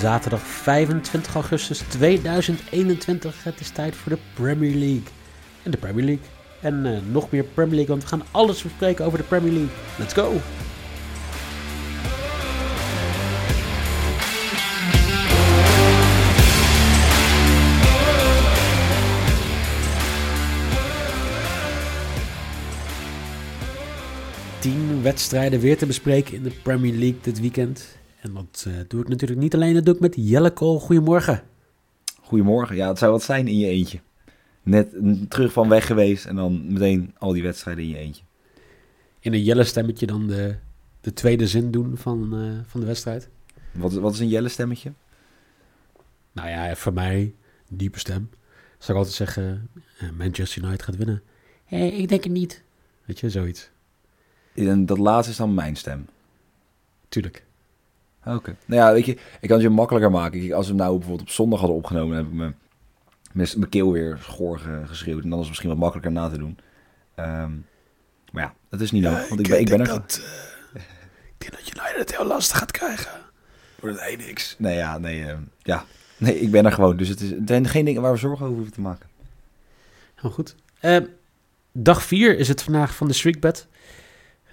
Zaterdag 25 augustus 2021. Het is tijd voor de Premier League. En de Premier League. En uh, nog meer Premier League, want we gaan alles bespreken over de Premier League. Let's go! Tien wedstrijden weer te bespreken in de Premier League dit weekend. En dat uh, doe ik natuurlijk niet alleen, dat doe ik met Jelle Kool. Goedemorgen. Goedemorgen. Ja, het zou wat zijn in je eentje. Net terug van weg geweest en dan meteen al die wedstrijden in je eentje. In een Jelle stemmetje dan de, de tweede zin doen van, uh, van de wedstrijd. Wat, wat is een Jelle stemmetje? Nou ja, voor mij, diepe stem. Zou ik altijd zeggen, uh, Manchester United gaat winnen. Hé, ik denk het niet. Weet je, zoiets. En dat laatste is dan mijn stem? Tuurlijk. Oké. Nou ja, weet je, ik kan het je makkelijker maken. Als we hem nou bijvoorbeeld op zondag hadden opgenomen, heb ik me met mijn keel weer schoor geschreeuwd. En dan is het misschien wat makkelijker na te doen. Um, maar ja, dat is niet nodig. want ik, ben, ik ben er. Dat, uh, ik denk dat United het heel lastig gaat krijgen. Voor het niks. Nee, ja, nee, uh, ja. Nee, ik ben er gewoon. Dus het, is, het zijn geen dingen waar we zorgen over hoeven te maken. Heel goed. Uh, dag 4 is het vandaag van de streakbed.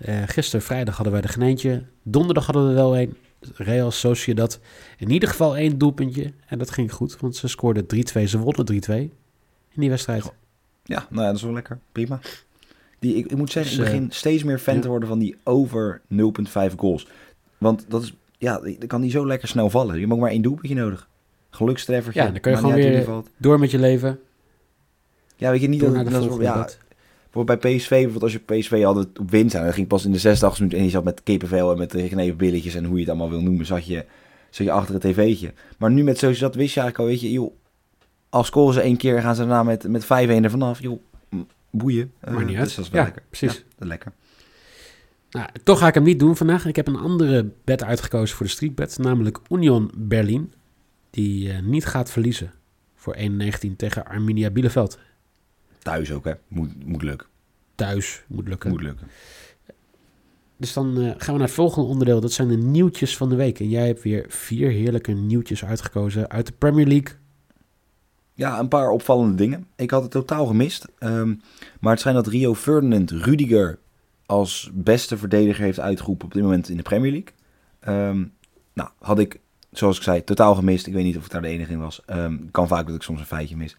Uh, gisteren vrijdag hadden wij er geen eentje. Donderdag hadden we wel een. Real Sociedad in ieder geval één doelpuntje. En dat ging goed, want ze scoorden 3-2. Ze wonnen 3-2 in die wedstrijd. Ja, nou ja, dat is wel lekker. Prima. Die, ik, ik moet zeggen, dus, ik begin uh, steeds meer fan ja. te worden van die over 0,5 goals. Want dat is, ja, dan kan die zo lekker snel vallen. Je hebt ook maar één doelpuntje nodig. Gelukstreffertje. Ja, dan kun je gewoon weer door met je leven. Ja, weet je, niet dat, dat ja, bij PSV, bijvoorbeeld als je PSV altijd op winst en dan ging pas in de 86 minuut en je zat met kippenvel en met billetjes en hoe je het allemaal wil noemen, zat je, zat je achter het tv'tje. Maar nu met zoals dat wist je eigenlijk al, weet je, joh, als scoren ze één keer gaan ze daarna met, met 5-1 er vanaf, joh, boeien. Maar niet uh, dus dat is wel ja, lekker. precies. Ja, dat is lekker. Nou, toch ga ik hem niet doen vandaag. Ik heb een andere bed uitgekozen voor de streakbed, namelijk Union Berlin, die uh, niet gaat verliezen voor 1-19 tegen Arminia Bielefeld. Thuis ook, hè? Moet, moet lukken. Thuis moet lukken. Moet lukken. Dus dan uh, gaan we naar het volgende onderdeel. Dat zijn de nieuwtjes van de week. En jij hebt weer vier heerlijke nieuwtjes uitgekozen uit de Premier League. Ja, een paar opvallende dingen. Ik had het totaal gemist. Um, maar het schijnt dat Rio Ferdinand Rudiger als beste verdediger heeft uitgeroepen op dit moment in de Premier League. Um, nou, had ik, zoals ik zei, totaal gemist. Ik weet niet of ik daar de enige in was. Um, kan vaak dat ik soms een feitje mis.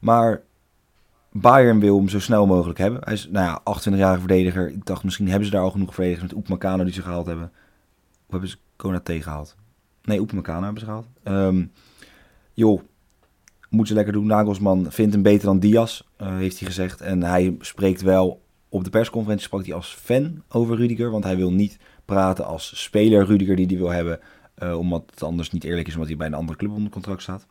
maar Bayern wil hem zo snel mogelijk hebben. Hij is, nou ja, 28-jarige verdediger. Ik dacht, misschien hebben ze daar al genoeg verdedigers met Oepmakano die ze gehaald hebben. Of hebben ze Konate gehaald? Nee, Oepmakano hebben ze gehaald. Um, joh, moet ze lekker doen. Nagelsman vindt hem beter dan Diaz, uh, heeft hij gezegd. En hij spreekt wel, op de persconferentie sprak hij als fan over Rudiger. Want hij wil niet praten als speler Rudiger die hij wil hebben. Uh, omdat het anders niet eerlijk is, omdat hij bij een andere club onder contract staat.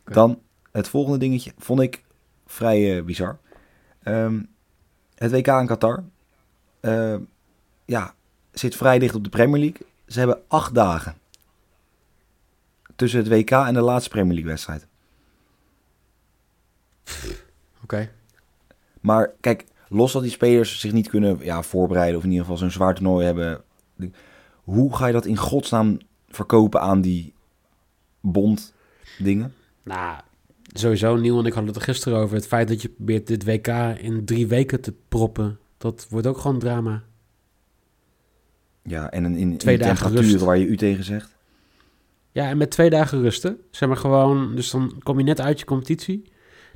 Okay. Dan het volgende dingetje, vond ik vrij uh, bizar. Um, het WK in Qatar uh, ja, zit vrij dicht op de Premier League. Ze hebben acht dagen tussen het WK en de laatste Premier League wedstrijd. Oké. Okay. Maar kijk, los dat die spelers zich niet kunnen ja, voorbereiden of in ieder geval zo'n zwaar toernooi hebben. Hoe ga je dat in godsnaam verkopen aan die bond dingen? Nou, sowieso, Niel en ik hadden het er gisteren over. Het feit dat je probeert dit WK in drie weken te proppen, dat wordt ook gewoon drama. Ja, en in, in, twee in dagen rust. waar je u tegen zegt. Ja, en met twee dagen rusten. Zeg maar gewoon, dus dan kom je net uit je competitie.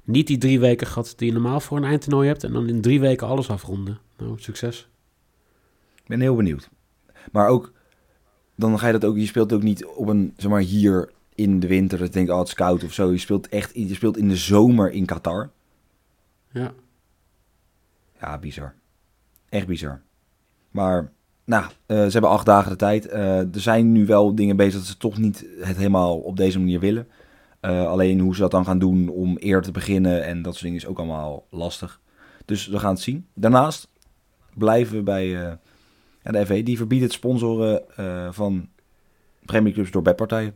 Niet die drie weken gat die je normaal voor een eindtoernooi hebt. En dan in drie weken alles afronden. Nou, succes. Ik ben heel benieuwd. Maar ook, dan ga je dat ook, je speelt ook niet op een, zeg maar, hier in de winter. Dat ik denk, oh, het is koud of zo. Je speelt echt je speelt in de zomer in Qatar. Ja. Ja, bizar. Echt bizar. Maar, nou, eh, ze hebben acht dagen de tijd. Eh, er zijn nu wel dingen bezig dat ze toch niet het helemaal op deze manier willen. Eh, alleen hoe ze dat dan gaan doen om eerder te beginnen en dat soort dingen is ook allemaal lastig. Dus we gaan het zien. Daarnaast blijven we bij ja, de FA. Die verbiedt het sponsoren van Premier Clubs door bedpartijen.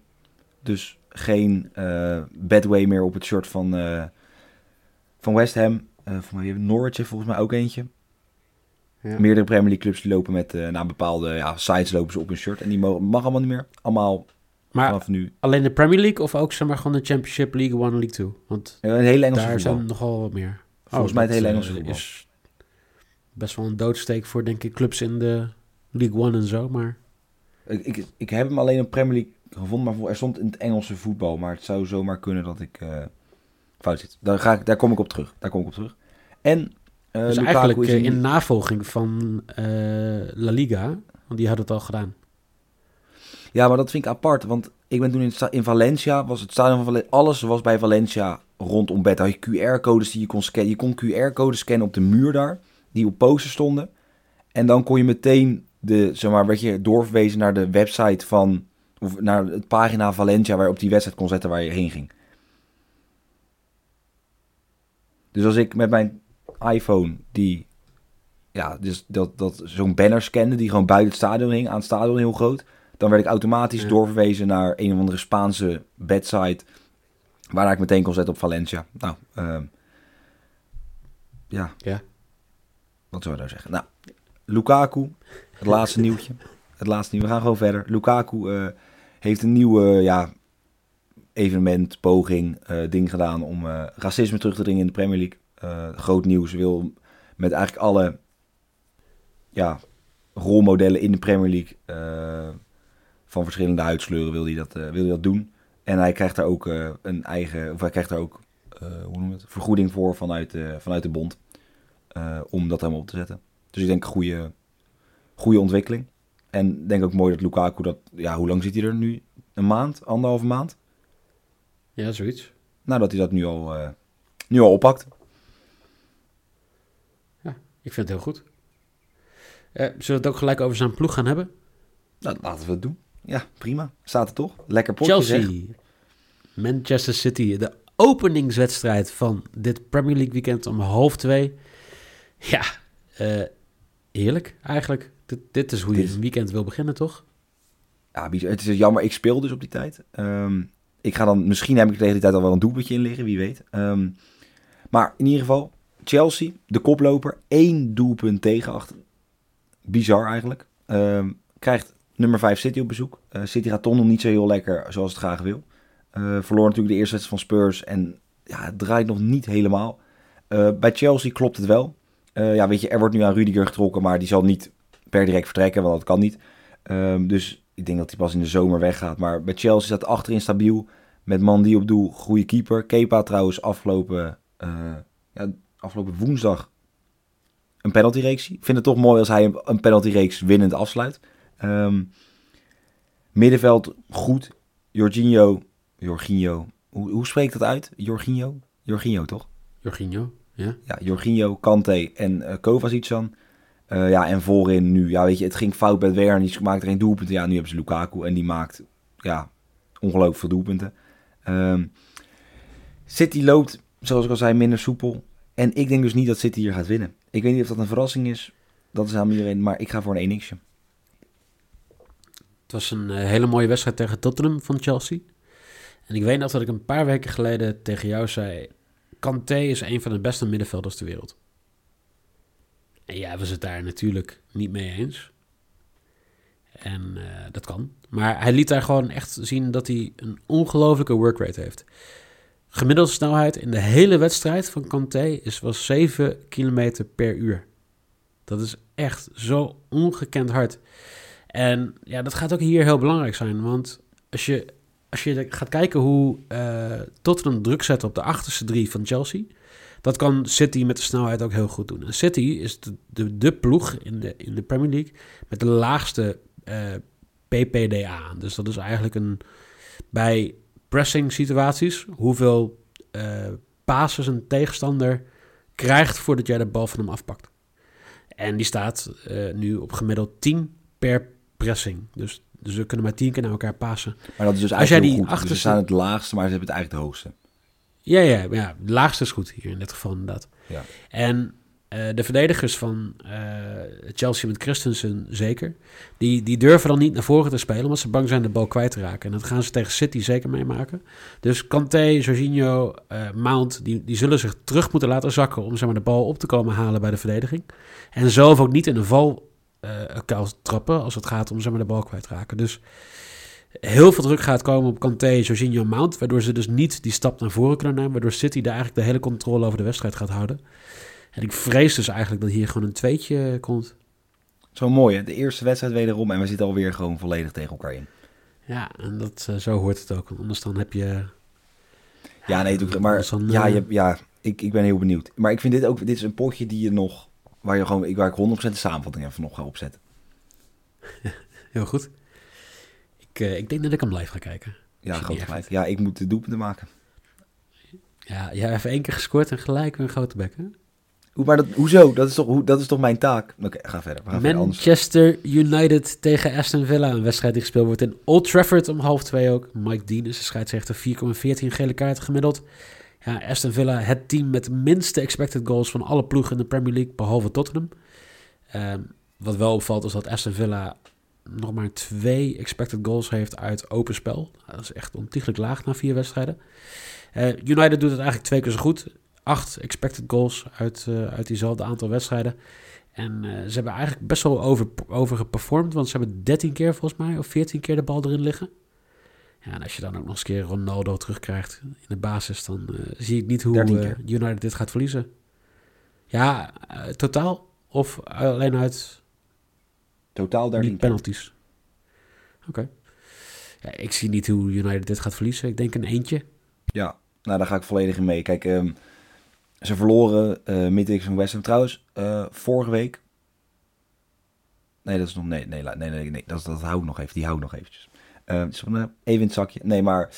Dus geen bedway meer op het shirt van, van West Ham. voor mij Norwich heeft volgens mij ook eentje. Ja. Meerdere Premier League clubs die lopen met uh, naar bepaalde ja, sites lopen ze op hun shirt. En die mogen, mag allemaal niet meer. Allemaal maar vanaf nu. alleen de Premier League of ook zeg maar gewoon de Championship, League One, League Two? Want ja, een hele Engelse daar voetbal. zijn nogal wat meer. Volgens oh, mij het hele Engelse uh, voetbal. is best wel een doodsteek voor denk ik clubs in de League One en zo, maar... Ik, ik, ik heb hem alleen op Premier League gevonden, maar er stond in het Engelse voetbal. Maar het zou zomaar kunnen dat ik uh, fout zit. Daar, ga ik, daar kom ik op terug. Daar kom ik op terug. En uh, dus eigenlijk is in navolging van La Liga, want die had het al gedaan. Ja, maar dat vind ik apart, want ik ben toen in, in Valencia, was het stadion van Valencia, alles was bij Valencia rondom bed. Had je QR-codes die je kon scannen. Je kon QR-codes scannen op de muur daar, die op posters stonden. En dan kon je meteen de, zeg maar, werd je doorverwezen naar de website van, naar het pagina Valencia waar je op die wedstrijd kon zetten waar je heen ging. Dus als ik met mijn iPhone die ja, dus dat, dat zo'n banner scande die gewoon buiten het stadion hing, aan het stadion heel groot. Dan werd ik automatisch doorverwezen naar een of andere Spaanse bedsite, waar ik meteen kon zetten op Valencia. Nou, uh, ja. ja. Wat zou nou zeggen? Nou, Lukaku, het laatste nieuwtje. Het laatste nieuw. We gaan gewoon verder. Lukaku uh, heeft een nieuwe ja, evenement, poging, uh, ding gedaan om uh, racisme terug te dringen in de Premier League. Uh, groot nieuws. Wil met eigenlijk alle ja, rolmodellen in de Premier League uh, van verschillende huidsleuren wil hij dat, uh, wil hij dat doen. En hij krijgt daar ook een eigen, of hij krijgt daar ook hoe noem het, vergoeding voor vanuit, vanuit de bond. om dat helemaal op te zetten. Dus ik denk goede, goede ontwikkeling. En denk ook mooi dat Lukaku dat, ja, hoe lang zit hij er nu? Een maand, anderhalve maand? Ja, zoiets. Nou, dat hij dat nu al, nu al oppakt. Ik vind het heel goed. Uh, zullen we het ook gelijk over zijn ploeg gaan hebben? Nou, laten we het doen. Ja, prima. Staat er toch? Lekker potje Chelsea. Manchester City. De openingswedstrijd van dit Premier League weekend om half twee. Ja, uh, heerlijk eigenlijk. Dit, dit, is hoe je een weekend wil beginnen, toch? Ja, het is jammer. Ik speel dus op die tijd. Um, ik ga dan, misschien heb ik tegen die tijd al wel een doelpuntje in liggen, wie weet. Um, maar in ieder geval, Chelsea, de koploper, één doelpunt tegen achter. Bizar eigenlijk. Uh, krijgt nummer 5 City op bezoek. Uh, City gaat toch nog niet zo heel lekker zoals het graag wil. Uh, verloor natuurlijk de eerste wedstrijd van Spurs en ja, het draait nog niet helemaal. Uh, bij Chelsea klopt het wel. ja, weet je, er wordt nu aan Rudiger getrokken, maar die zal niet per direct vertrekken, want dat kan niet. Ehm, dus ik denk dat hij pas in de zomer weggaat. Maar bij Chelsea staat achterin stabiel. Met Mandy op doel, goede keeper. Kepa trouwens afgelopen ja, afgelopen woensdag een penaltyreeks. Ik vind het toch mooi als hij een penaltyreeks winnend afsluit. Um, middenveld goed. Jorginho. Jorginho. Hoe, hoe spreekt dat uit? Jorginho? Jorginho, toch? Jorginho, ja. Ja, Jorginho, Kante en uh, Kovacic dan. Uh, ja, en voorin nu. Ja, weet je, het ging fout met Werner. Die maakte geen doelpunten. Ja, nu hebben ze Lukaku en die maakt ja, ongelooflijk veel doelpunten. Um, City loopt, zoals ik al zei, minder soepel. En ik denk dus niet dat City hier gaat winnen. Ik weet niet of dat een verrassing is. Dat is aan iedereen. Maar ik ga voor een 1 xje Het was een uh, hele mooie wedstrijd tegen Tottenham van Chelsea. En ik weet nog dat ik een paar weken geleden tegen jou zei... Kanté is een van de beste middenvelders ter wereld. En ja, we zijn het daar natuurlijk niet mee eens. En uh, dat kan. Maar hij liet daar gewoon echt zien dat hij een ongelofelijke workrate heeft. Gemiddelde snelheid in de hele wedstrijd van Kanté is wel 7 km per uur. Dat is echt zo ongekend hard. En ja, dat gaat ook hier heel belangrijk zijn. Want als je, als je gaat kijken hoe uh, Tottenham druk zet op de achterste drie van Chelsea... dat kan City met de snelheid ook heel goed doen. En City is de, de, de ploeg in de, in de Premier League met de laagste uh, eh, PPDA. Dus dat is eigenlijk een... Bij pressing situaties, hoeveel uh, passes een tegenstander krijgt voordat jij de bal van hem afpakt. En die staat eh, nu op gemiddeld 10 per pressing. Dus, dus we kunnen maar 10 keer naar elkaar passen. Maar dat is dus Als jij eigenlijk die goed. Dus achterste- ze staan het laagste, maar ze hebben het eigenlijk het hoogste. Ja, ja, ja, de laagste is goed hier in dit geval inderdaad. Ja. En eh, de verdedigers van eh, Chelsea met Christensen zeker, die, die durven dan niet naar voren te spelen, omdat ze bang zijn de bal kwijt te raken. En dat gaan ze tegen City zeker meemaken. Dus Kanté, Jorginho, eh, Mount, die, die zullen zich terug moeten laten zakken om zeg maar, de bal op te komen halen bij de verdediging. En zelf ook niet in een val trappen als het gaat om zeg maar, de bal kwijt te raken. Dus heel veel druk gaat komen op Kanté, Jorginho, Mount, waardoor ze dus niet die stap naar voren kunnen nemen, waardoor City daar eigenlijk de hele controle over de wedstrijd gaat houden. En ik vrees dus eigenlijk dat hier gewoon een tweetje komt. Zo mooi, hè? De eerste wedstrijd wederom en we zitten alweer gewoon volledig tegen elkaar in. Ja, en dat, eh, zo hoort het ook. Want Anders dan heb je... Ja, nee, doe- maar dan, ja, eh, je, ja ik, ik ben heel benieuwd. Maar ik vind dit ook, dit is een potje die je nog, waar, je gewoon, ik- waar ik 100% de samenvatting even nog ga opzetten. Heel goed. Ik, eh, ik denk dat ik hem live ga kijken. Ja, groot gelijk. Ja, ik moet de doelpunten maken. Ja, jij hebt één keer gescoord en gelijk een grote bek, hè? Hoe, maar dat, hoezo? Dat is toch, hoe, dat is toch mijn taak? Oké, ga verder. Manchester United tegen Aston Villa. Een wedstrijd die gespeeld wordt in Old Trafford om half twee ook. Mike Dean is de scheidsrechter. 4,14 gele kaarten gemiddeld. Ja, Aston Villa, het team met de minste expected goals van alle ploegen in de Premier League, behalve Tottenham. Ehm, wat wel opvalt is dat Aston Villa nog maar twee expected goals heeft uit open spel. Dat is echt ontiegelijk laag na vier wedstrijden. Eh, United doet het eigenlijk twee keer zo goed. Acht expected goals uit, eh, uit diezelfde aantal wedstrijden. En eh, ze hebben eigenlijk best wel over, over geperformed. Want ze hebben 13 keer volgens mij, of 14 keer de bal erin liggen. Ja, en als je dan ook nog eens een keer Ronaldo terugkrijgt in de basis, dan zie ik niet hoe 13 keer. United dit gaat verliezen. Ja, totaal. Of alleen uit Totaal 13 niet penalties. Oké. Ja, ik zie niet hoe United dit gaat verliezen. Ik denk een eentje. Ja, nou daar ga ik volledig in mee. Kijk, ehm, ze verloren eh midweek van West Ham. Trouwens, eh, vorige week... Nee, dat is nog... Nee, nee, nee, nee, nee dat, dat hou ik nog even. Die hou ik nog eventjes. Eh, van, eh, even in het zakje. Nee, maar...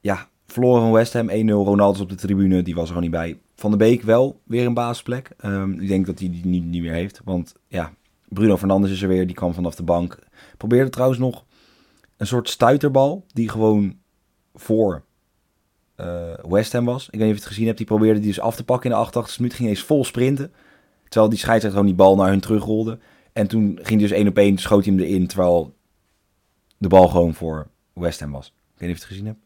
Ja, verloren van West Ham 1-0. Ronaldo op de tribune. Die was er gewoon niet bij. Van de Beek wel weer een basisplek. Ehm, ik denk dat hij die niet, niet meer heeft. Want ja, Bruno Fernandes is er weer. Die kwam vanaf de bank. Probeerde trouwens nog een soort stuiterbal. Die gewoon voor eh, West Ham was. Ik weet niet of je het gezien hebt. Die probeerde die dus af te pakken in de 88 minuut. Ging eens vol sprinten. Terwijl die scheidsrechter gewoon die bal naar hun terugrolde. En toen ging hij dus één op één, schoot hij hem erin. Terwijl de bal gewoon voor West Ham was. Ik weet niet of je het gezien hebt.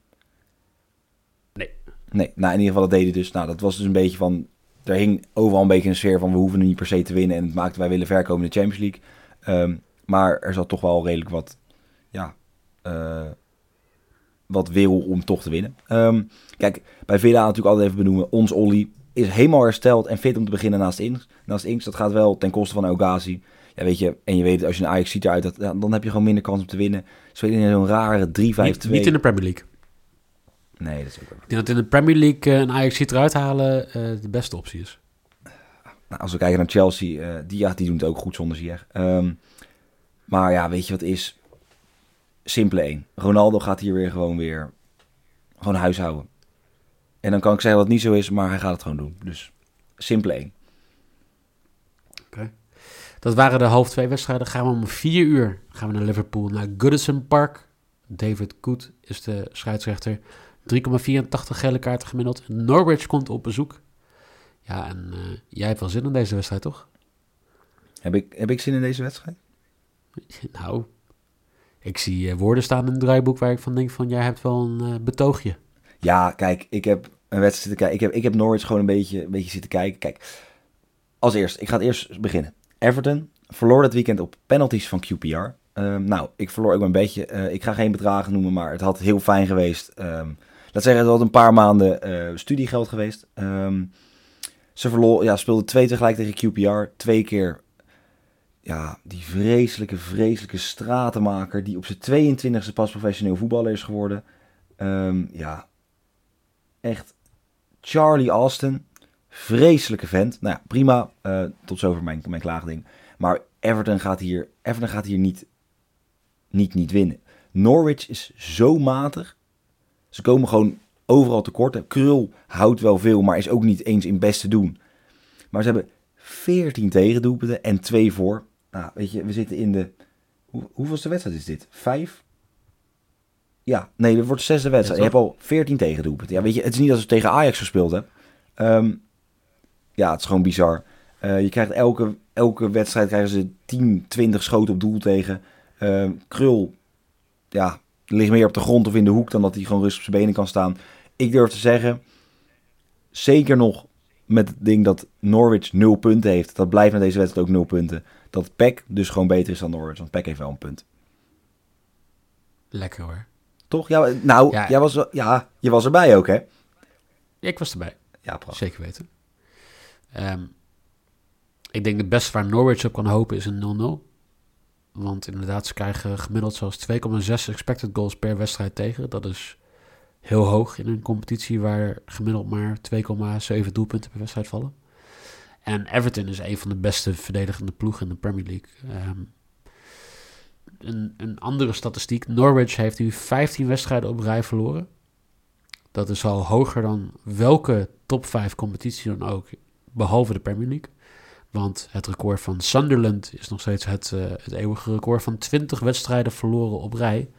Nee. Nee, nou in ieder geval dat deed hij dus. Nou, dat was dus een beetje van... Er hing overal een beetje een sfeer van... we hoeven nu niet per se te winnen... en het maakte wij willen verkomen in de Champions League. Ehm, maar er zat toch wel redelijk wat... Ja... eh, wat wil om toch te winnen. Ehm, kijk, bij Villa natuurlijk altijd even benoemen. Ons Olly is helemaal hersteld en fit om te beginnen naast Inks. Naast Inks, dat gaat wel ten koste van El Ja, weet je, en je weet, als je een Ajax ziet eruit, dat, dan heb je gewoon minder kans om te winnen. Spelen in zo'n rare 3-5-2. Niet, niet in de Premier League. Nee, dat is ook wel. Ik denk dat in de Premier League eh, een Ajax ziet eruit halen eh, de beste optie is. Nou, als we kijken naar Chelsea, eh, die, ja, die doen het ook goed zonder Ziyech. Ehm maar ja, weet je wat is? Simpele één. Ronaldo gaat hier weer gewoon weer gewoon huishouden. En dan kan ik zeggen dat het niet zo is, maar hij gaat het gewoon doen. Dus simpele één. Dat waren de half twee wedstrijden. Gaan we om vier uur gaan we naar Liverpool, naar Goodison Park. David Koet is de scheidsrechter. 3,84 gele kaarten gemiddeld. Norwich komt op bezoek. Ja, en eh, jij hebt wel zin in deze wedstrijd, toch? Heb ik, heb ik zin in deze wedstrijd? Nou, ik zie eh, woorden staan in het draaiboek waar ik van denk van... jij hebt wel een eh, betoogje. Ja, kijk, ik heb een wedstrijd zitten kijken. Ik heb, ik heb Norwich gewoon een beetje, een beetje zitten kijken. Kijk, als eerst, ik ga het eerst beginnen. Everton verloor dit weekend op penalties van QPR. Ehm, nou, ik verloor ook een beetje. ik ga geen bedragen noemen, maar het had heel fijn geweest. Ehm, laat zeggen, had een paar maanden eh, studiegeld geweest. Ehm, ze verloor, ja, speelden twee tegelijk tegen QPR. Twee keer, ja, die vreselijke, vreselijke stratenmaker... die op zijn 22e pas professioneel voetballer is geworden. Ehm, ja, echt Charlie Austin. Vreselijke vent. Nou ja, prima. eh, tot zover mijn, mijn klaagding. Maar Everton gaat hier, Everton gaat hier niet, niet, niet winnen. Norwich is zo matig. Ze komen gewoon overal tekort. Krul houdt wel veel, maar is ook niet eens in best te doen. Maar ze hebben 14 tegendoelpunten en 2 voor. Nou, weet je, we zitten in de... Hoe, hoeveelste wedstrijd is dit? Vijf? Ja, nee, dit wordt de zesde wedstrijd. Je hebt al 14 tegendoelpunten. Ja, weet je, het is niet alsof je tegen Ajax gespeeld hebt. Ehm, ja, het is gewoon bizar. Eh, je krijgt elke, elke wedstrijd krijgen ze 10, 20 schoten op doel tegen. Ehm, Krul, ja, ligt meer op de grond of in de hoek dan dat hij gewoon rustig op zijn benen kan staan. Ik durf te zeggen, zeker nog met het ding dat Norwich 0 punten heeft. Dat blijft met deze wedstrijd ook 0 punten. Dat PEC dus gewoon beter is dan Norwich, want PEC heeft wel een punt. Lekker hoor. Toch? Ja, nou, Ja. Jij was, ja, je was erbij ook, hè? Ik was erbij. Ja, prachtig. Zeker weten. Ehm, ik denk het beste waar Norwich op kan hopen is een 0-0. Want inderdaad, ze krijgen gemiddeld zelfs 2,6 expected goals per wedstrijd tegen. Dat is heel hoog in een competitie waar gemiddeld maar 2,7 doelpunten per wedstrijd vallen. En Everton is een van de beste verdedigende ploegen in de Premier League. Ehm, een, een andere statistiek. Norwich heeft nu 15 wedstrijden op rij verloren. Dat is al hoger dan welke top 5 competitie dan ook, behalve de Premier League. Want het record van Sunderland is nog steeds het, eh, het eeuwige record van 20 wedstrijden verloren op rij.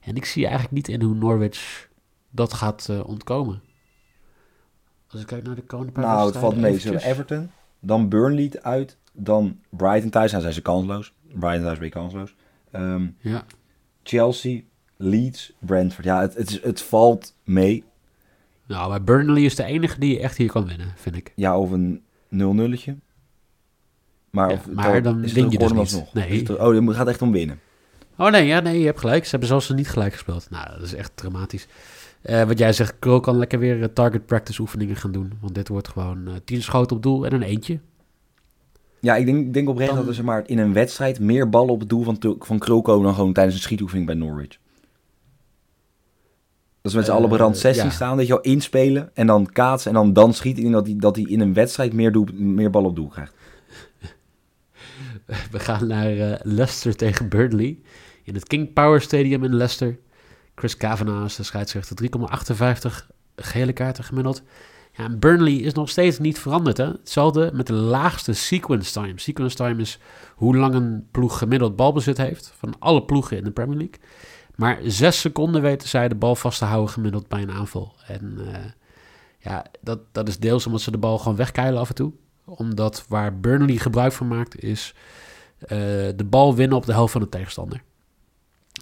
En ik zie eigenlijk niet in hoe Norwich dat gaat eh, ontkomen. Als ik kijk naar de komende paar Nou, het valt mee. Eventjes. Everton, dan Burnley uit, dan Brighton thuis. Nou zijn ze kansloos. Brighton thuis ben je kansloos. Ehm, Ja, Chelsea, Leeds, Brentford. Ja, het, het, is, het valt mee. nou, maar Burnley is de enige die echt hier kan winnen, vind ik. Ja, of een 0-nulletje. Maar, Ja, maar dan is win je dus niet. alsnog? Nee. Het- oh, het gaat echt om winnen. Oh nee, ja, nee, je hebt gelijk. Ze hebben zelfs niet gelijk gespeeld. Nou, dat is echt dramatisch. Eh, wat jij zegt, Krul kan lekker weer eh, target practice oefeningen gaan doen. Want dit wordt gewoon eh 10 schoten op doel en een eentje. Ja, ik denk, denk oprecht Dan- dat er zeg maar, in een wedstrijd meer ballen op het doel van, van Krul komen dan gewoon tijdens een schietoefening bij Norwich. Dat ze met z'n allen op rand 16 ja. staan, dat je al inspelen en dan kaatsen en dan, dan schieten. Ik denk dat hij dat hij in een wedstrijd meer, doel, meer ballen op doel krijgt. We gaan naar eh, Leicester tegen Burnley. In het King Power Stadium in Leicester. Chris Kavanagh is de scheidsrechter. 3,58 gele kaarten gemiddeld. Ja, en Burnley is nog steeds niet veranderd. Hè? Hetzelfde met de laagste sequence time. Sequence time is hoe lang een ploeg gemiddeld balbezit heeft. Van alle ploegen in de Premier League. Maar zes seconden weten zij de bal vast te houden gemiddeld bij een aanval. En eh, ja, dat, dat is deels omdat ze de bal gewoon wegkeilen af en toe. Omdat waar Burnley gebruik van maakt is de bal winnen op de helft van de tegenstander.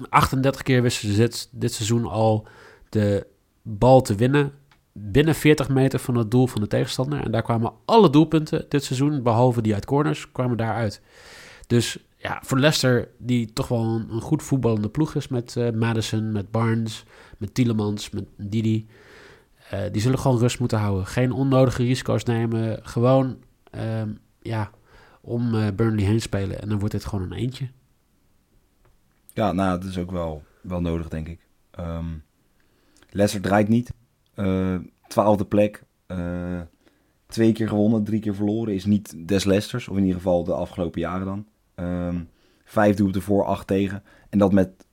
38 keer wisten ze dit, seizoen al de bal te winnen binnen 40 meter van het doel van de tegenstander. En daar kwamen alle doelpunten dit seizoen, behalve die uit corners, kwamen daaruit. Dus ja, voor Leicester, die toch wel een, een goed voetballende ploeg is met eh, Madison, met Barnes, met Tielemans, met Didi. eh, die zullen gewoon rust moeten houden. Geen onnodige risico's nemen. Gewoon ehm, ja, om eh, Burnley heen spelen. En dan wordt dit gewoon een eentje. Ja, nou, dat is ook wel, wel nodig, denk ik. Ehm Leicester draait niet. Eh, twaalfde plek. Eh, twee keer gewonnen, drie keer verloren. Is niet des Leicesters. Of in ieder geval de afgelopen jaren dan. Ehm vijf doelpunten voor, acht tegen. En dat met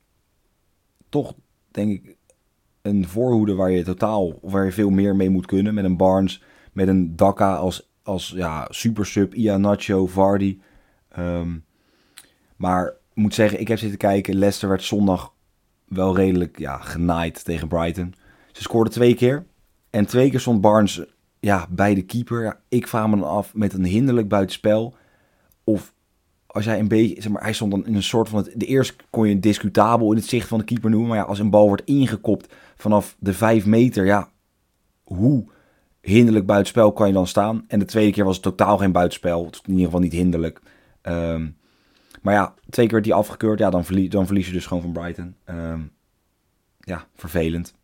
toch, denk ik, een voorhoede waar je totaal, waar je veel meer mee moet kunnen. Met een Barnes, met een Daka als, als ja, super sub, Ianacho, Vardy. Ehm, maar ik moet zeggen, ik heb zitten kijken. Leicester werd zondag wel redelijk ja, genaaid tegen Brighton. Ze scoorden twee keer. En twee keer stond Barnes ja, bij de keeper. Ik vraag me dan af met een hinderlijk buitenspel. Of als jij een beetje... Zeg maar, hij stond dan in een soort van... Het, de eerste kon je discutabel in het zicht van de keeper noemen. Maar ja, als een bal wordt ingekopt vanaf de vijf meter... Ja, hoe hinderlijk buitenspel kan je dan staan? En de tweede keer was het totaal geen buitenspel. In ieder geval niet hinderlijk. Ehm, maar ja, twee keer werd die afgekeurd. Ja, dan, dan verlies je dus gewoon van Brighton. Ehm, ja, vervelend.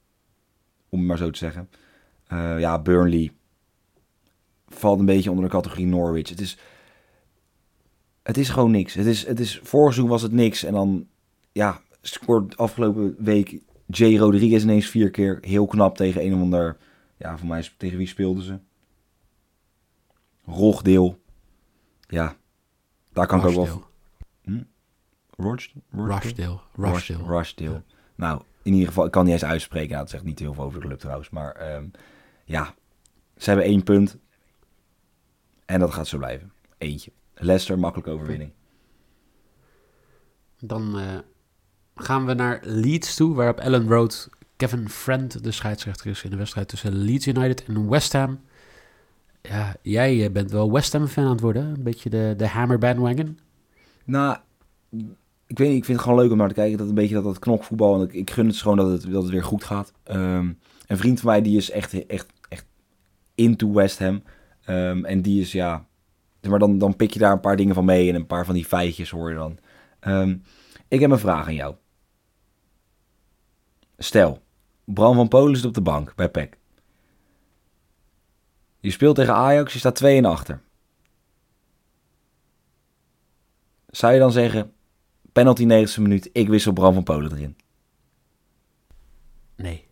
Om het maar zo te zeggen. Eh, ja, Burnley valt een beetje onder de categorie Norwich. Het is, het is gewoon niks. Het is, het is, vorig was het niks. En dan, ja, scoort afgelopen week J. Rodriguez ineens vier keer. Heel knap tegen een of ander... Ja, voor mij is- tegen wie speelden ze? Rogdeel. Ja, daar kan ik ook wel... Roch- Rochdale? Rochdale. Rochdale. Nou, in ieder geval, ik kan niet eens uitspreken. Nou, dat zegt niet heel veel over de club trouwens. Maar ehm, ja, ze hebben één punt. En dat gaat zo blijven. eentje. Leicester, makkelijke overwinning. Dan eh, gaan we naar Leeds toe, waar op Ellen Road Kevin Friend de scheidsrechter is in de wedstrijd tussen Leeds United en West Ham. Ja, jij eh, bent wel West Ham fan aan het worden, een beetje de, de hammer bandwagon. Nou, ik weet niet, ik vind het gewoon leuk om naar te kijken. Dat een beetje dat, dat knokvoetbal. En ik, ik gun het gewoon dat het, dat weer goed gaat. Ehm, een vriend van mij die is echt, echt, echt into West Ham. Ehm, en die is ja. Maar dan, dan pik je daar een paar dingen van mee. En een paar van die feitjes hoor je dan. Ehm, ik heb een vraag aan jou. Stel, Bram van Polen zit op de bank bij PEC. Je speelt tegen Ajax, je staat 2 en achter. Zou je dan zeggen, penalty 90 minuut, ik wissel Bram van Polen erin? Nee.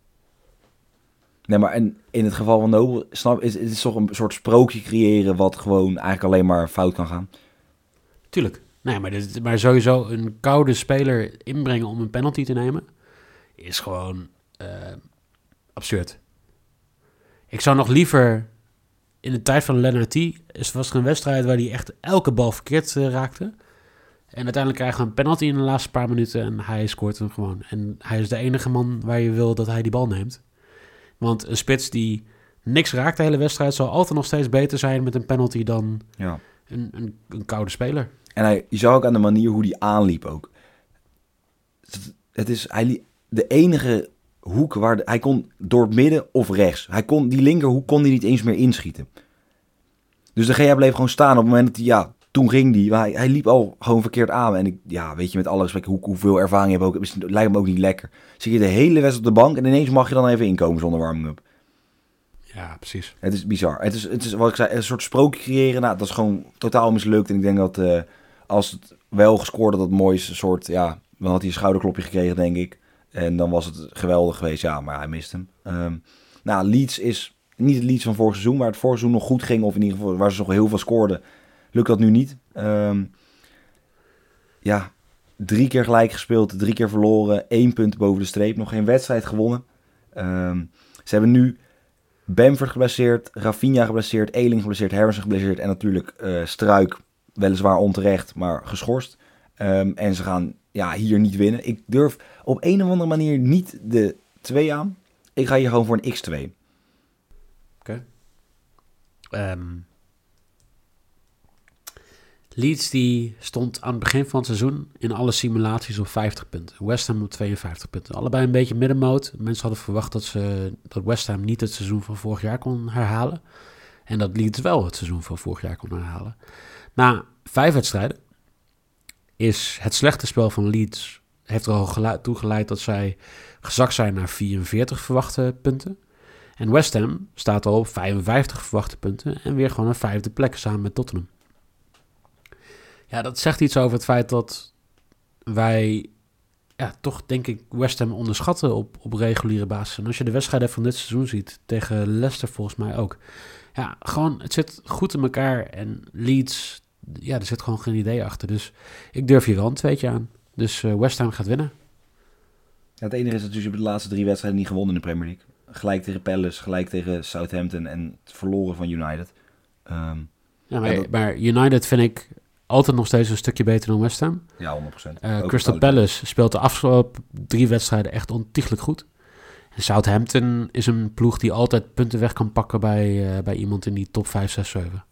Nee, maar in, in het geval van Nobel, snap, is, het is toch een soort sprookje creëren wat gewoon eigenlijk alleen maar fout kan gaan? Tuurlijk. Nee, maar, dit, maar sowieso een koude speler inbrengen om een penalty te nemen, is gewoon absurd. Ik zou nog liever in de tijd van Lennarty, was er een wedstrijd waar hij echt elke bal verkeerd uh, raakte. En uiteindelijk krijgen we een penalty in de laatste paar minuten en hij scoort hem gewoon. En hij is de enige man waar je wil dat hij die bal neemt. Want een spits die niks raakt de hele wedstrijd zal altijd nog steeds beter zijn met een penalty dan ja. een, een, een koude speler. En hij, je zag ook aan de manier hoe hij aanliep ook. Het is hij, de enige hoek waar de, hij kon door het midden of rechts. Hij kon, die linkerhoek kon hij niet eens meer inschieten. Dus de GA bleef gewoon staan op het moment dat hij, ja, toen ging die. Hij, hij liep al gewoon verkeerd aan. En ik, ja, weet je, met alle respect, hoe, hoeveel ervaring je hebt ook, het lijkt me ook niet lekker. Zit je de hele wedstrijd op de bank en ineens mag je dan even inkomen zonder warming-up. Ja, precies. Het is bizar. Het is, het is wat ik zei, een soort sprookje creëren. Nou, dat is gewoon totaal mislukt. En ik denk dat uh, als het wel gescoord had, dat mooiste soort, ja, dan had hij een schouderklopje gekregen, denk ik. En dan was het geweldig geweest, ja, maar hij mist hem. Um, nou, Leeds is niet het Leeds van vorig seizoen, waar het vorig seizoen nog goed ging, of in ieder geval waar ze nog heel veel scoorden, lukt dat nu niet. Um, ja, drie keer gelijk gespeeld, drie keer verloren, één punt boven de streep, nog geen wedstrijd gewonnen. Um, ze hebben nu Bamford geblesseerd, Rafinha geblesseerd, Eling geblesseerd, Harrison geblesseerd en natuurlijk uh, Struik, weliswaar onterecht, maar geschorst. En ze gaan ja, hier niet winnen. Ik durf op een of andere manier niet de 2 aan. Ik ga hier gewoon voor een X2. Oké. Um, Leeds die stond aan het begin van het seizoen in alle simulaties op 50 punten. West Ham op 52 punten. Allebei een beetje middenmoot. Mensen hadden verwacht dat, ze, dat West Ham niet het seizoen van vorig jaar kon herhalen. En dat Leeds wel het seizoen van vorig jaar kon herhalen. Na vijf wedstrijden is het slechte spel van Leeds... heeft er al toe geleid dat zij gezakt zijn naar 44 verwachte punten. En West Ham staat al op 55 verwachte punten en weer gewoon een vijfde plek samen met Tottenham. Ja, dat zegt iets over het feit dat wij ja, toch denk ik West Ham onderschatten op, op reguliere basis. En als je de wedstrijden van dit seizoen ziet, tegen Leicester volgens mij ook. Ja, gewoon, het zit goed in elkaar. En Leeds, ja, er zit gewoon geen idee achter. Dus ik durf hier wel een tweetje aan. Dus uh, West Ham gaat winnen. Ja, het enige is dat je de laatste drie wedstrijden niet gewonnen in de Premier League. Gelijk tegen Palace, gelijk tegen Southampton en het verloren van United. Um, ja, maar, dat... maar United vind ik altijd nog steeds een stukje beter dan West Ham. Ja, 100%. Uh, Crystal Palace speelt de afgelopen drie wedstrijden echt ontiegelijk goed. En Southampton is een ploeg die altijd punten weg kan pakken bij, uh, bij iemand in die top 5, 6, 7.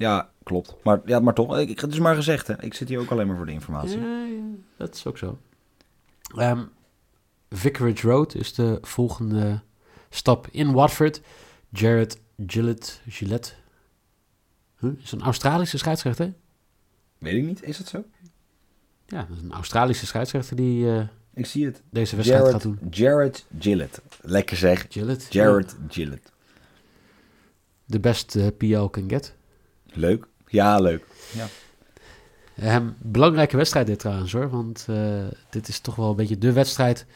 Ja, klopt. Maar, ja, maar toch, ik, het is maar gezegd, hè. ik zit hier ook alleen maar voor de informatie. Ja, ja dat is ook zo. Um, Vicarage Road is de volgende stap in Watford. Jared Gillette, Gillette Huh? Is een Australische scheidsrechter? Weet ik niet, is dat zo? Ja, dat is een Australische scheidsrechter die uh, ik zie het. deze wedstrijd Jared, gaat doen. Jared Gillett. Lekker zeg. Gillett. Jared ja. Gillett. The best uh, PL can get. Leuk. Ja, leuk. Ja. Um, belangrijke wedstrijd dit trouwens hoor, want uh, dit is toch wel een beetje de wedstrijd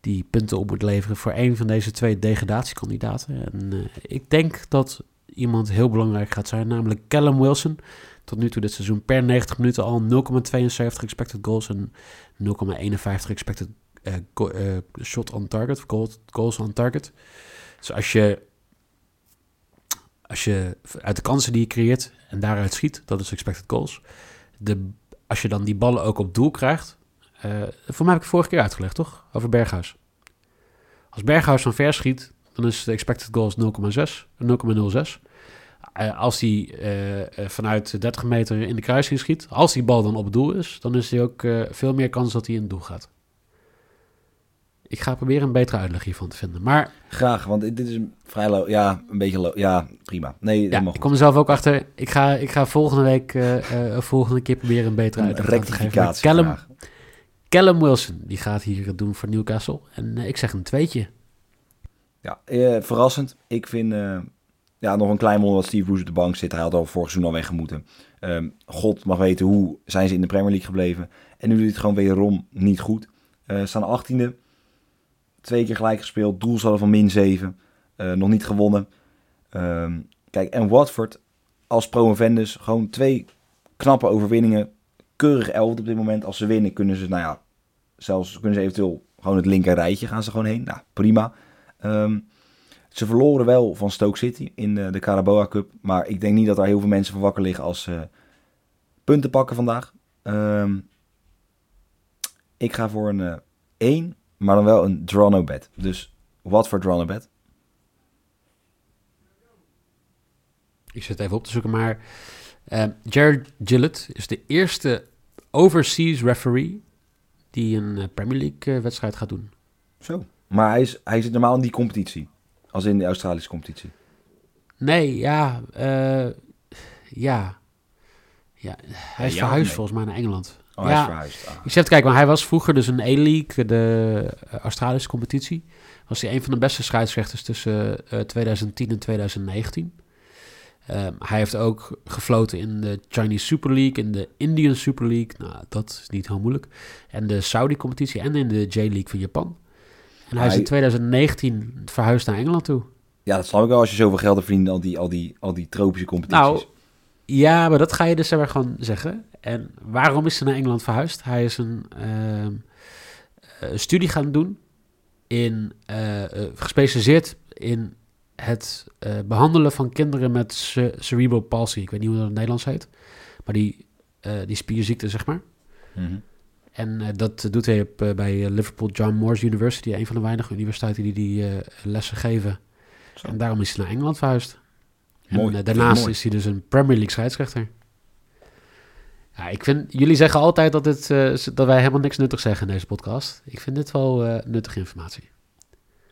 die punten op moet leveren voor een van deze twee degradatiekandidaten. En uh, ik denk dat iemand heel belangrijk gaat zijn, namelijk Callum Wilson. Tot nu toe dit seizoen per 90 minuten al 0,72 expected goals en 0,51 expected uh, go, uh, shot on target, goals, goals on target. Dus als je als je uit de kansen die je creëert en daaruit schiet, dat is expected goals. De, als je dan die ballen ook op doel krijgt. eh, voor mij heb ik vorige keer uitgelegd, toch? Over Berghuis. Als Berghuis van ver schiet, dan is de expected goals 0,6, 0,06. Eh, als hij eh, eh, vanuit 30 meter in de kruising schiet, als die bal dan op doel is, dan is hij ook veel meer kans dat hij in het doel gaat. Ik ga proberen een betere uitleg hiervan te vinden. Maar Graag, want dit is een vrij Ja, een beetje Ja, prima. Nee, ja, ik kom er zelf ook achter. Ik ga, ik ga volgende week, eh, volgende keer proberen een betere Een uitleg te geven. Callum. Callum Wilson, die gaat hier het doen voor Newcastle. En eh, ik zeg een tweetje. Ja, verrassend. Ik vind... ja, nog een klein wonder dat Steve Bruce op de bank zit. Hij had al vorig seizoen al weggemoeten. Ehm God mag weten hoe zijn ze in de Premier League gebleven. En nu doet het gewoon wederom niet goed. Eh staan achttiende. Twee keer gelijk gespeeld. Doelsaldo van min 7. Eh, nog niet gewonnen. Ehm, kijk, en Watford als promovendus gewoon twee knappe overwinningen. Keurig elfde op dit moment. Als ze winnen kunnen ze, nou ja, zelfs kunnen ze eventueel gewoon het linker rijtje gaan ze gewoon heen. Nou, prima. Ehm, ze verloren wel van Stoke City in de, de Carabao Cup. Maar ik denk niet dat er heel veel mensen van wakker liggen als ze punten pakken vandaag. Ehm, ik ga voor een eh 1, maar dan wel een draw no bet. Dus wat voor draw no bet? Ik zit even op te zoeken, maar eh, Jared Gillett is de eerste overseas referee die een eh, Premier League eh, wedstrijd gaat doen. Zo. Maar hij, is, hij zit normaal in die competitie. Als in de Australische competitie. Nee, ja, ja. ja. Hij is Ja, verhuisd nee. volgens mij naar Engeland. Oh, hij Ja. is. Ah. Ik kijken, maar hij was vroeger dus een A-League, de eh, Australische competitie. Was hij een van de beste scheidsrechters tussen eh, 2010 en 2019. Ehm, hij heeft ook gefloten in de Chinese Super League, in de Indian Super League. Nou, dat is niet heel moeilijk. En de Saudi-competitie en in de J-League van Japan. En hij is in 2019 verhuisd naar Engeland toe. Ja, dat snap ik wel als je zoveel geld verdient. Al die, al die, al die tropische competities. Nou, ja, maar dat ga je dus maar gewoon zeggen. En waarom is hij naar Engeland verhuisd? Hij is een ehm, eh, studie gaan doen in eh, eh, gespecialiseerd in het eh, behandelen van kinderen met ce- cerebral palsy. Ik weet niet hoe dat in het Nederlands heet, maar die, die spierziekte, zeg maar. Mhm. En dat doet hij op, bij Liverpool John Moores University, een van de weinige universiteiten die die lessen geven. Zo. En daarom is hij naar Engeland verhuisd. Mooi, eh, daarnaast mooi. is hij dus een Premier League scheidsrechter. Ja, ik vind, jullie zeggen altijd dat, het, eh, dat wij helemaal niks nuttigs zeggen in deze podcast. Ik vind dit wel eh, nuttige informatie.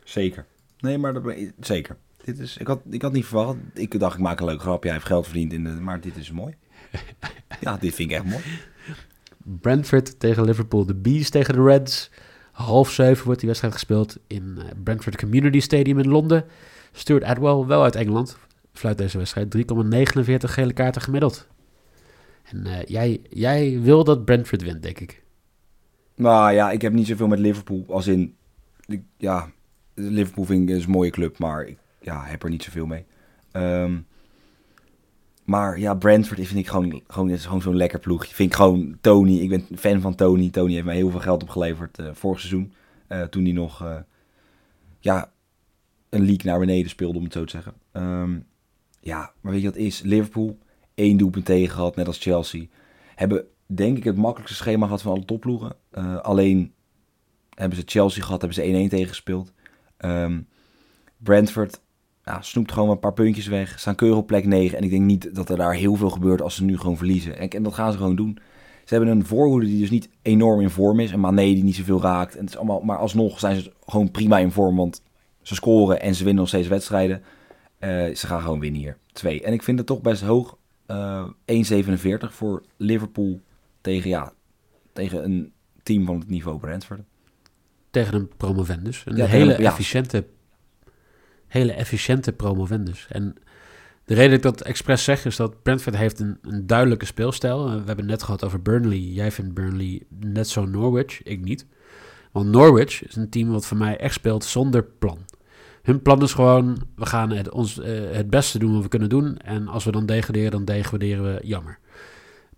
Zeker. Nee, maar dat, ben- zeker. Dit is, ik, had, ik had niet verwacht. Ik dacht, ik maak een leuk grapje. Hij heeft geld verdiend. In de, maar dit is mooi. ja, dit vind ik echt mooi. Brentford tegen Liverpool. De Bees tegen de Reds. Half zeven wordt die wedstrijd gespeeld in Brentford Community Stadium in Londen. Stuart Atwell, wel uit Engeland, fluit deze wedstrijd. 3,49 gele kaarten gemiddeld. En eh, jij, jij wil dat Brentford wint, denk ik. Nou ja, ik heb niet zoveel met Liverpool. Als in, ja, Liverpool vind ik een mooie club, maar ik ja, heb er niet zoveel mee. Ehm, maar ja, Brentford vind ik gewoon, gewoon, is gewoon zo'n lekker ploegje. Vind ik gewoon Tony. Ik ben fan van Tony. Tony heeft mij heel veel geld opgeleverd eh, vorig seizoen. eh, toen hij nog ja, een league naar beneden speelde, om het zo te zeggen. Ehm, ja, maar weet je wat is? Liverpool, één doelpunt tegen gehad, net als Chelsea. Hebben denk ik het makkelijkste schema gehad van alle topploegen. Eh, alleen hebben ze Chelsea gehad, hebben ze 1-1 tegengespeeld. Ehm Brentford ja, snoept gewoon een paar puntjes weg. Staan keurig op plek 9. En ik denk niet dat er daar heel veel gebeurt als ze nu gewoon verliezen. En, en dat gaan ze gewoon doen. Ze hebben een voorhoede die dus niet enorm in vorm is. En Mané die niet zoveel raakt. En het is allemaal, maar alsnog zijn ze gewoon prima in vorm. Want ze scoren en ze winnen nog steeds wedstrijden. Eh, ze gaan gewoon winnen hier. Twee. En ik vind het toch best hoog. Eh 1,47 voor Liverpool tegen, ja, tegen een team van het niveau Brentford. Tegen een promovendus. Een Ja, hele, tegen- ja. efficiënte, hele efficiënte promovendus. En de reden dat ik dat expres zeg is dat Brentford heeft een, een duidelijke speelstijl. Eh, We hebben het net gehad over Burnley. Jij vindt Burnley net zo Norwich, ik niet. Want Norwich is een team wat voor mij echt speelt zonder plan. Hun plan is gewoon, we gaan het, ons, eh, het beste doen wat we kunnen doen. En als we dan degraderen, dan degraderen we jammer.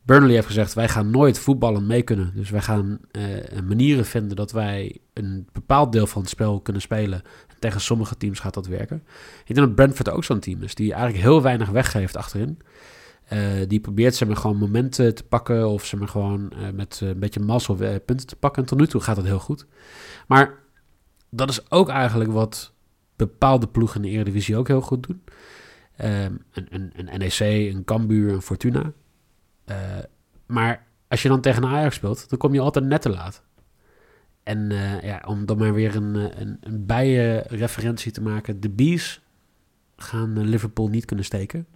Burnley heeft gezegd, wij gaan nooit voetballen mee kunnen. Dus wij gaan eh, manieren vinden dat wij een bepaald deel van het spel kunnen spelen. Tegen sommige teams gaat dat werken. Ik denk dat Brentford ook zo'n team is die eigenlijk heel weinig weggeeft achterin. Uh, die probeert ze maar gewoon momenten te pakken of ze maar gewoon met een beetje mazzel punten te pakken. En tot nu toe gaat het heel goed. Maar dat is ook eigenlijk wat bepaalde ploegen in de Eredivisie ook heel goed doen. Um, een, een, een, NEC, een Cambuur, een Fortuna. maar als je dan tegen een Ajax speelt, dan kom je altijd net te laat. En ja, om dan maar weer een, een, een bijenreferentie te maken. De Bees gaan Liverpool niet kunnen steken.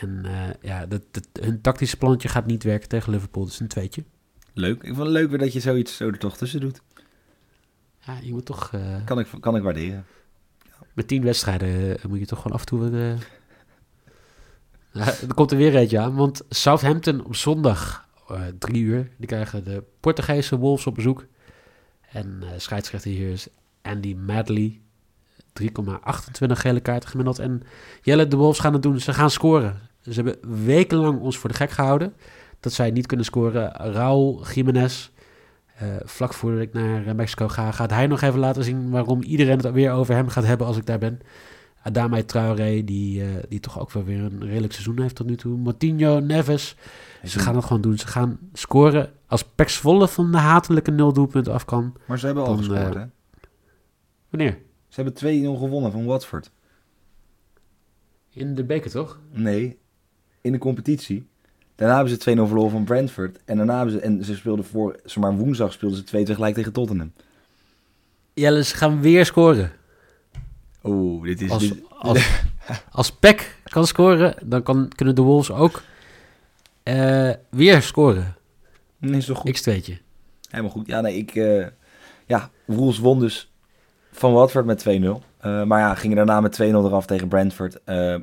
En uh, ja, dat, dat, hun tactische plantje gaat niet werken tegen Liverpool. Dat is een tweetje. Leuk. Ik vond het leuk weer dat je zoiets zo er toch tussen doet. Ja, je moet toch... Uh, kan, ik, kan ik waarderen. Met tien wedstrijden moet je toch gewoon af en toe... Uh, er komt er weer eentje aan. Want Southampton op zondag drie uur. Die krijgen de Portugese Wolves op bezoek. En scheidsrechter hier is Andy Madley. 3,28 gele kaarten gemiddeld. En Jelle, de Wolves gaan het doen. Ze gaan scoren. Ze hebben wekenlang ons voor de gek gehouden. Dat zij niet kunnen scoren. Raul Jiménez, uh, vlak voordat ik naar Mexico ga, gaat hij nog even laten zien waarom iedereen het weer over hem gaat hebben als ik daar ben. Adama Traoré, die, uh, die toch ook wel weer een redelijk seizoen heeft tot nu toe. Martinho, Neves. Ze gaan het gewoon doen. Ze gaan scoren. Als Pex Volle van de hatelijke nul doelpunten af kan. Maar ze hebben al gescoord, uh, hè? Wanneer? Ze hebben 2-0 gewonnen van Watford. In de beker, toch? Nee, in de competitie. Daarna hebben ze 2-0 verloren van Brentford. En daarna hebben ze, en ze speelden voor, zeg maar woensdag speelden ze 2 tegelijk tegen Tottenham. Jelle, ze gaan weer scoren. Oeh, dit is... Als, dit... als, als Peck kan scoren, dan kan, kunnen de Wolves ook uh, weer scoren. Nee, is toch goed? X2'tje. Helemaal goed. Ja, nee, ik... Uh, ja, Wolves won dus van Watford met 2-0. Uh, maar ja, gingen daarna met 2-0 eraf tegen Brentford.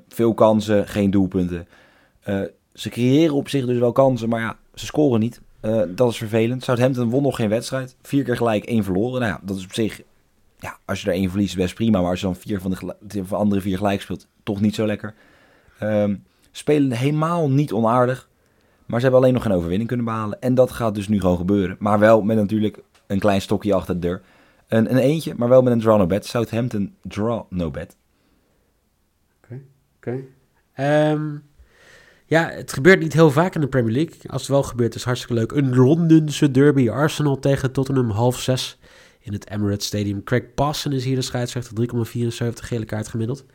Veel kansen, geen doelpunten. Ze creëren op zich dus wel kansen, maar ja, ze scoren niet. dat is vervelend. Southampton won nog geen wedstrijd. Vier keer gelijk, één verloren. Nou ja, dat is op zich... Ja, als je er één verliest, best prima. Maar als je dan vier van de, van andere vier gelijk speelt, toch niet zo lekker. Um, spelen helemaal niet onaardig. Maar ze hebben alleen nog geen overwinning kunnen behalen. En dat gaat dus nu gewoon gebeuren. Maar wel met natuurlijk een klein stokje achter de deur. Een, een eentje, maar wel met een draw no bet. Southampton draw no bet. Oké, oké. Ehm, ja, het gebeurt niet heel vaak in de Premier League. Als het wel gebeurt, is hartstikke leuk. Een Londense derby. Arsenal tegen Tottenham half zes in het Emirates Stadium. Craig Passen is hier de scheidsrechter. 3,74 gele kaart gemiddeld.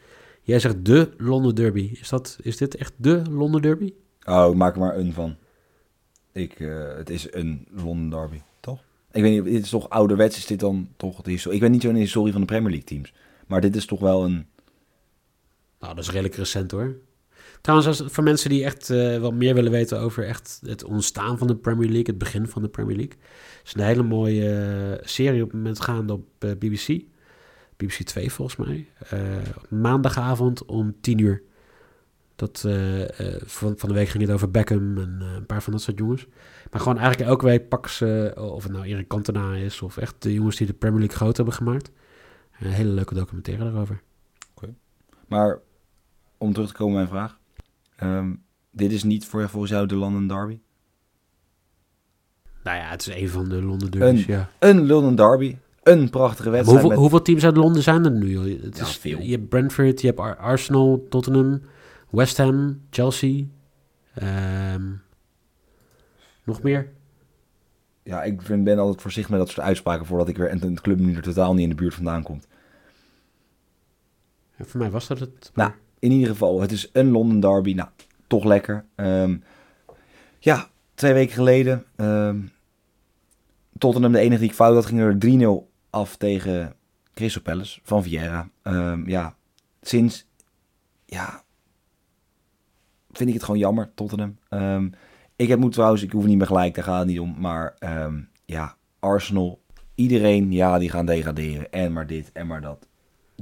Jij zegt de Londen derby. Is, dat, is dit echt de Londen derby? Oh, maak er maar een van. Ik, uh, het is een Londen derby. Ik weet niet, dit is toch ouderwets, is dit dan toch de historie? Ik weet niet zo in de historie van de Premier League teams. Maar dit is toch wel een... Nou, dat is redelijk recent hoor. Trouwens, voor mensen die echt uh, wat meer willen weten over echt het ontstaan van de Premier League, het begin van de Premier League, is een hele mooie uh, serie op het moment gaande op uh, BBC. BBC 2 volgens mij. maandagavond om 10 uur. Dat, van, van de week ging het over Beckham en een paar van dat soort jongens. Maar gewoon eigenlijk elke week pakken ze, of het nou Erik Cantona is, of echt de jongens die de Premier League groot hebben gemaakt. Een hele leuke documentaire daarover. Oké. Maar om terug te komen op mijn vraag. Um, dit is niet voor, volgens jou de London Derby? Nou ja, het is een van de London derbies, een, ja. Een London Derby. Een prachtige wedstrijd. Hoeveel, met... hoeveel, teams uit Londen zijn er nu? Het ja, is, veel. Je hebt Brentford, je hebt Arsenal, Tottenham, West Ham, Chelsea. Um, nog meer? Ja, ik vind, ben altijd voorzichtig met dat soort uitspraken voordat ik weer en de club nu er totaal niet in de buurt vandaan komt. Ja, voor mij was dat het. Nou, in ieder geval, het is een London derby. Nou, toch lekker. Um, ja, twee weken geleden. Um, Tottenham, de enige die ik fout had, ging er 3-0 af tegen Crystal Palace van Vieira. Um, ja, sinds, ja, vind ik het gewoon jammer, Tottenham. Ik heb moet trouwens, ik hoef niet meer gelijk, daar gaat het niet om. Maar ja, Arsenal, iedereen, ja, die gaan degraderen. En maar dit en maar dat.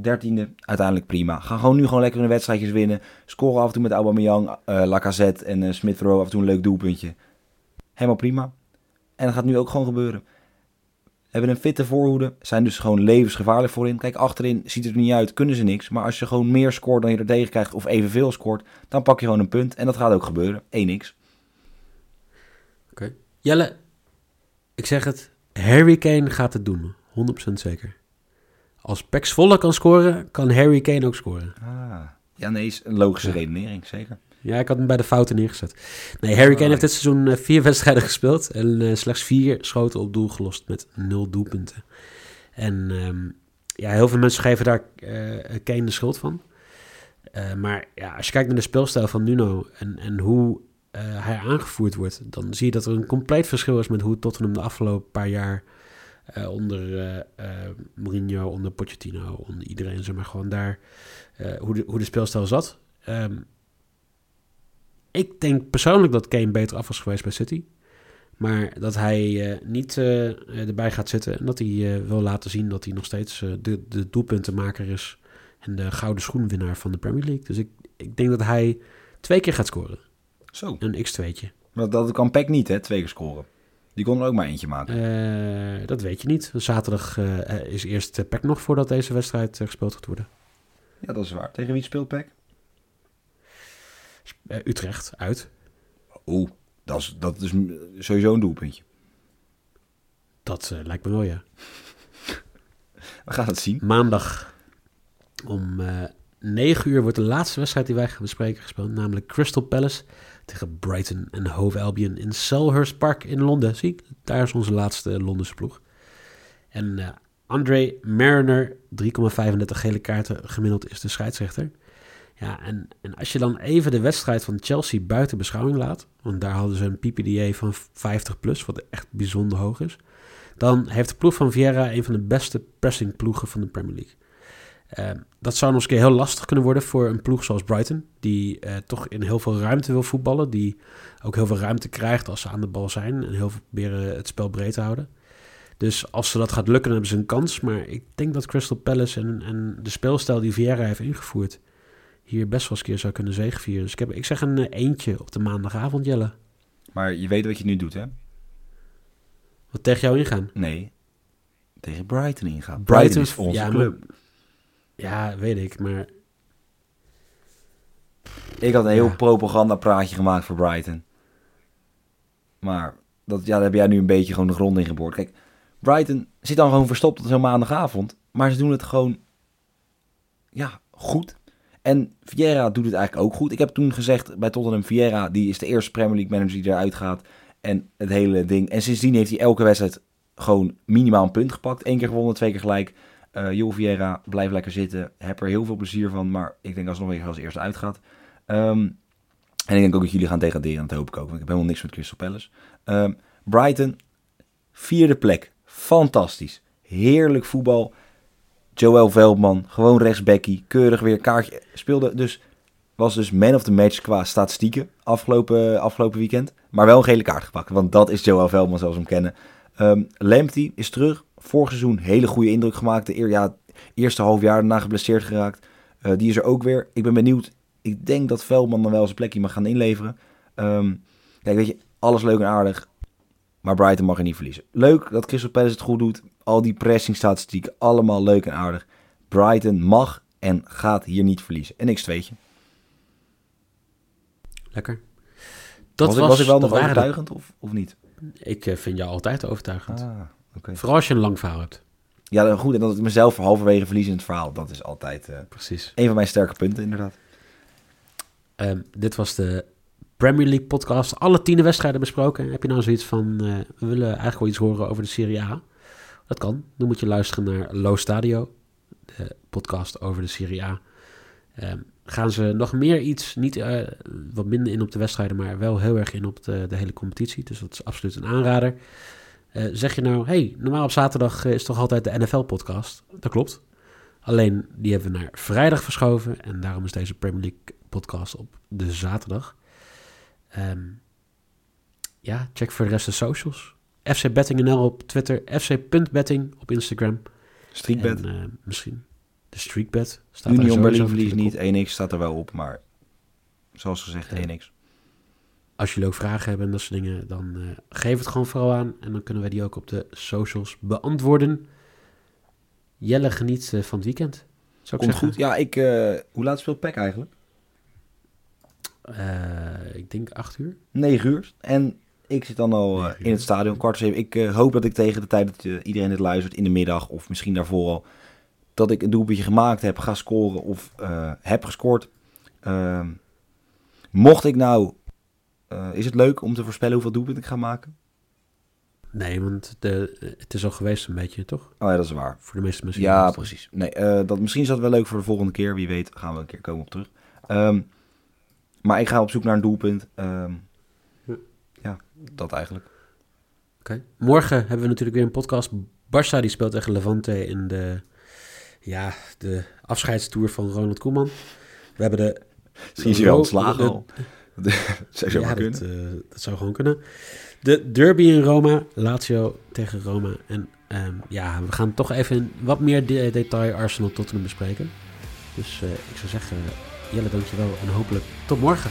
Dertiende, uiteindelijk prima. Gaan gewoon nu gewoon lekker hun wedstrijdjes winnen. Scoren af en toe met Aubameyang, uh, Lacazette en uh, Smith Rowe af en toe een leuk doelpuntje. Helemaal prima. En dat gaat nu ook gewoon gebeuren. Hebben een fitte voorhoede, zijn dus gewoon levensgevaarlijk voorin. Kijk, achterin ziet het er niet uit, kunnen ze niks. Maar als je gewoon meer scoort dan je er tegen krijgt, of evenveel scoort, dan pak je gewoon een punt. En dat gaat ook gebeuren. 1x. Okay. Jelle, ik zeg het, Harry Kane gaat het doen. 100% zeker. Als Pax Volle kan scoren, kan Harry Kane ook scoren. Ah. Ja, nee, is een logische Ja. redenering, zeker. Ja, ik had hem bij de fouten neergezet. Nee, Harry Kane heeft dit seizoen eh, vier wedstrijden gespeeld en eh, slechts vier schoten op doel gelost met nul doelpunten. En ehm, ja, heel veel mensen geven daar eh, Kane de schuld van. Maar ja, als je kijkt naar de speelstijl van Nuno en, en hoe hij aangevoerd wordt, dan zie je dat er een compleet verschil is met hoe Tottenham de afgelopen paar jaar eh, onder eh, Mourinho, onder Pochettino, onder iedereen, zeg maar, gewoon daar, hoe, de, hoe de speelstijl zat. Ehm, ik denk persoonlijk dat Kane beter af was geweest bij City. Maar dat hij niet erbij gaat zitten. En dat hij wil laten zien dat hij nog steeds de, de doelpuntenmaker is. En de gouden schoenwinnaar van de Premier League. Dus ik, ik denk dat hij twee keer gaat scoren. Zo. Een x2'tje. Maar dat kan Peck niet, hè, twee keer scoren. Die kon er ook maar eentje maken. Eh, dat weet je niet. Zaterdag eh, is eerst Peck nog voordat deze wedstrijd eh, gespeeld gaat worden. Ja, dat is waar. Tegen wie speelt Peck? Eh, Utrecht, uit. Oeh, dat is, dat is sowieso een doelpuntje. Dat eh, lijkt me wel, ja. We gaan het zien. Maandag om eh 9 uur wordt de laatste wedstrijd die wij gaan bespreken gespeeld. Namelijk Crystal Palace tegen Brighton en Hove Albion in Selhurst Park in Londen. Zie, daar is onze laatste Londense ploeg. En eh André Mariner, 3,35 gele kaarten gemiddeld is de scheidsrechter. Ja, en, en als je dan even de wedstrijd van Chelsea buiten beschouwing laat, want daar hadden ze een PPDA van 50 plus, wat echt bijzonder hoog is, dan heeft de ploeg van Vieira een van de beste pressingploegen van de Premier League. Uh, dat zou nog eens een keer heel lastig kunnen worden voor een ploeg zoals Brighton, die uh, toch in heel veel ruimte wil voetballen, die ook heel veel ruimte krijgt als ze aan de bal zijn en heel veel proberen het spel breed te houden. Dus als ze dat gaat lukken, dan hebben ze een kans. Maar ik denk dat Crystal Palace en, en de speelstijl die Vieira heeft ingevoerd, hier best wel eens een keer zou kunnen zegenvieren. Dus ik, heb, ik zeg een uh, eentje op de maandagavond, Jelle. Maar je weet wat je nu doet, hè? Wat tegen jou ingaan? Nee, tegen Brighton ingaan. Brighton, Brighton is onze ja, club. Ja, weet ik, maar... Ik had een heel Ja. propagandapraatje gemaakt voor Brighton. Maar dat, ja, daar heb jij nu een beetje gewoon de grond in geboord. Kijk, Brighton zit dan gewoon verstopt tot zo'n maandagavond. Maar ze doen het gewoon, ja, goed. En Vieira doet het eigenlijk ook goed. Ik heb toen gezegd bij Tottenham, Vieira, die is de eerste Premier League manager die eruit gaat. En het hele ding. En sindsdien heeft hij elke wedstrijd gewoon minimaal een punt gepakt. Eén keer gewonnen, twee keer gelijk. Uh, Joel Vieira, blijf lekker zitten. Heb er heel veel plezier van. Maar ik denk alsnog weer als eerste uitgaat. Um, en ik denk ook dat jullie gaan degraderen. Dat hoop ik ook. Want ik heb helemaal niks met Crystal Palace. Um, Brighton, vierde plek. Fantastisch. Heerlijk voetbal. Joel Veldman, gewoon rechtsbackie. Keurig weer kaartje. Speelde dus, was dus man of the match qua statistieken afgelopen, afgelopen weekend. Maar wel een gele kaart gepakt. Want dat is Joel Veldman zoals we hem kennen. Um, Lamptey is terug. Vorig seizoen hele goede indruk gemaakt. De eer, ja, eerste half jaar daarna geblesseerd geraakt. Uh, die is er ook weer. Ik ben benieuwd. Ik denk dat Veldman dan wel zijn plekje mag gaan inleveren. Um, kijk, weet je, alles leuk en aardig. Maar Brighton mag er niet verliezen. Leuk dat Crystal Palace het goed doet. Al die pressingstatistieken, allemaal leuk en aardig. Brighton mag en gaat hier niet verliezen. En niks tweetje. Lekker. Dat was, was, was ik wel nog overtuigend de... of, of niet? Ik uh, vind jou altijd overtuigend. Ah, okay. Vooral als je een lang verhaal hebt. Ja, goed. En dat ik mezelf halverwege verlies in het verhaal. Dat is altijd uh, Precies. een van mijn sterke punten, inderdaad. Um, dit was de Premier League podcast. Alle tien wedstrijden besproken. Heb je nou zoiets van, uh, we willen eigenlijk wel iets horen over de Serie A? Dat kan. Dan moet je luisteren naar Lo Stadio, de podcast over de Serie A. Um, gaan ze nog meer iets, niet uh, wat minder in op de wedstrijden, maar wel heel erg in op de, de hele competitie. Dus dat is absoluut een aanrader. Uh, zeg je nou, hey, normaal op zaterdag is toch altijd de NFL-podcast? Dat klopt. Alleen die hebben we naar vrijdag verschoven en daarom is deze Premier League podcast op de zaterdag. Um, ja, check voor de rest de socials. FC Betting NL op Twitter, fc.betting op Instagram. En, uh, misschien de Streakbet. Staat Union Berlin verliest niet, 1x staat er wel op, maar zoals gezegd ja. 1x. Als jullie ook vragen hebben en dat soort dingen, dan uh, geef het gewoon vooral aan. En dan kunnen wij die ook op de socials beantwoorden. Jelle geniet uh, van het weekend. Zou ik Komt goed. Ja, ik, uh, hoe laat speelt PEC eigenlijk? Ik denk acht uur. 9 uur. En ik zit dan al in het stadion, kwart zeven. Ik hoop dat ik tegen de tijd dat iedereen dit luistert, in de middag of misschien daarvoor al, dat ik een doelpuntje gemaakt heb, ga scoren of eh, heb gescoord. Ehm, mocht ik nou... eh, is het leuk om te voorspellen hoeveel doelpunten ik ga maken? Nee, want de, het is al geweest een beetje, toch? Oh ja, dat is waar. Voor de meeste mensen. Ja, precies. Nee, eh, dat, misschien is dat wel leuk voor de volgende keer. Wie weet gaan we een keer komen op terug. Ehm, maar ik ga op zoek naar een doelpunt. Ehm, Ja. ja, dat eigenlijk. Oké. Morgen hebben we natuurlijk weer een podcast. Barça die speelt tegen Levante in de, ja, de afscheidstour van Ronald Koeman. We hebben de... Misschien is hij wel ontslagen al. Dat zou zo ja, maar dat, kunnen. eh, dat zou gewoon kunnen. De derby in Roma, Lazio tegen Roma. En ehm, ja, we gaan toch even in wat meer de- detail Arsenal Tottenham bespreken. Dus eh, ik zou zeggen, Jelle, dankjewel en hopelijk tot morgen.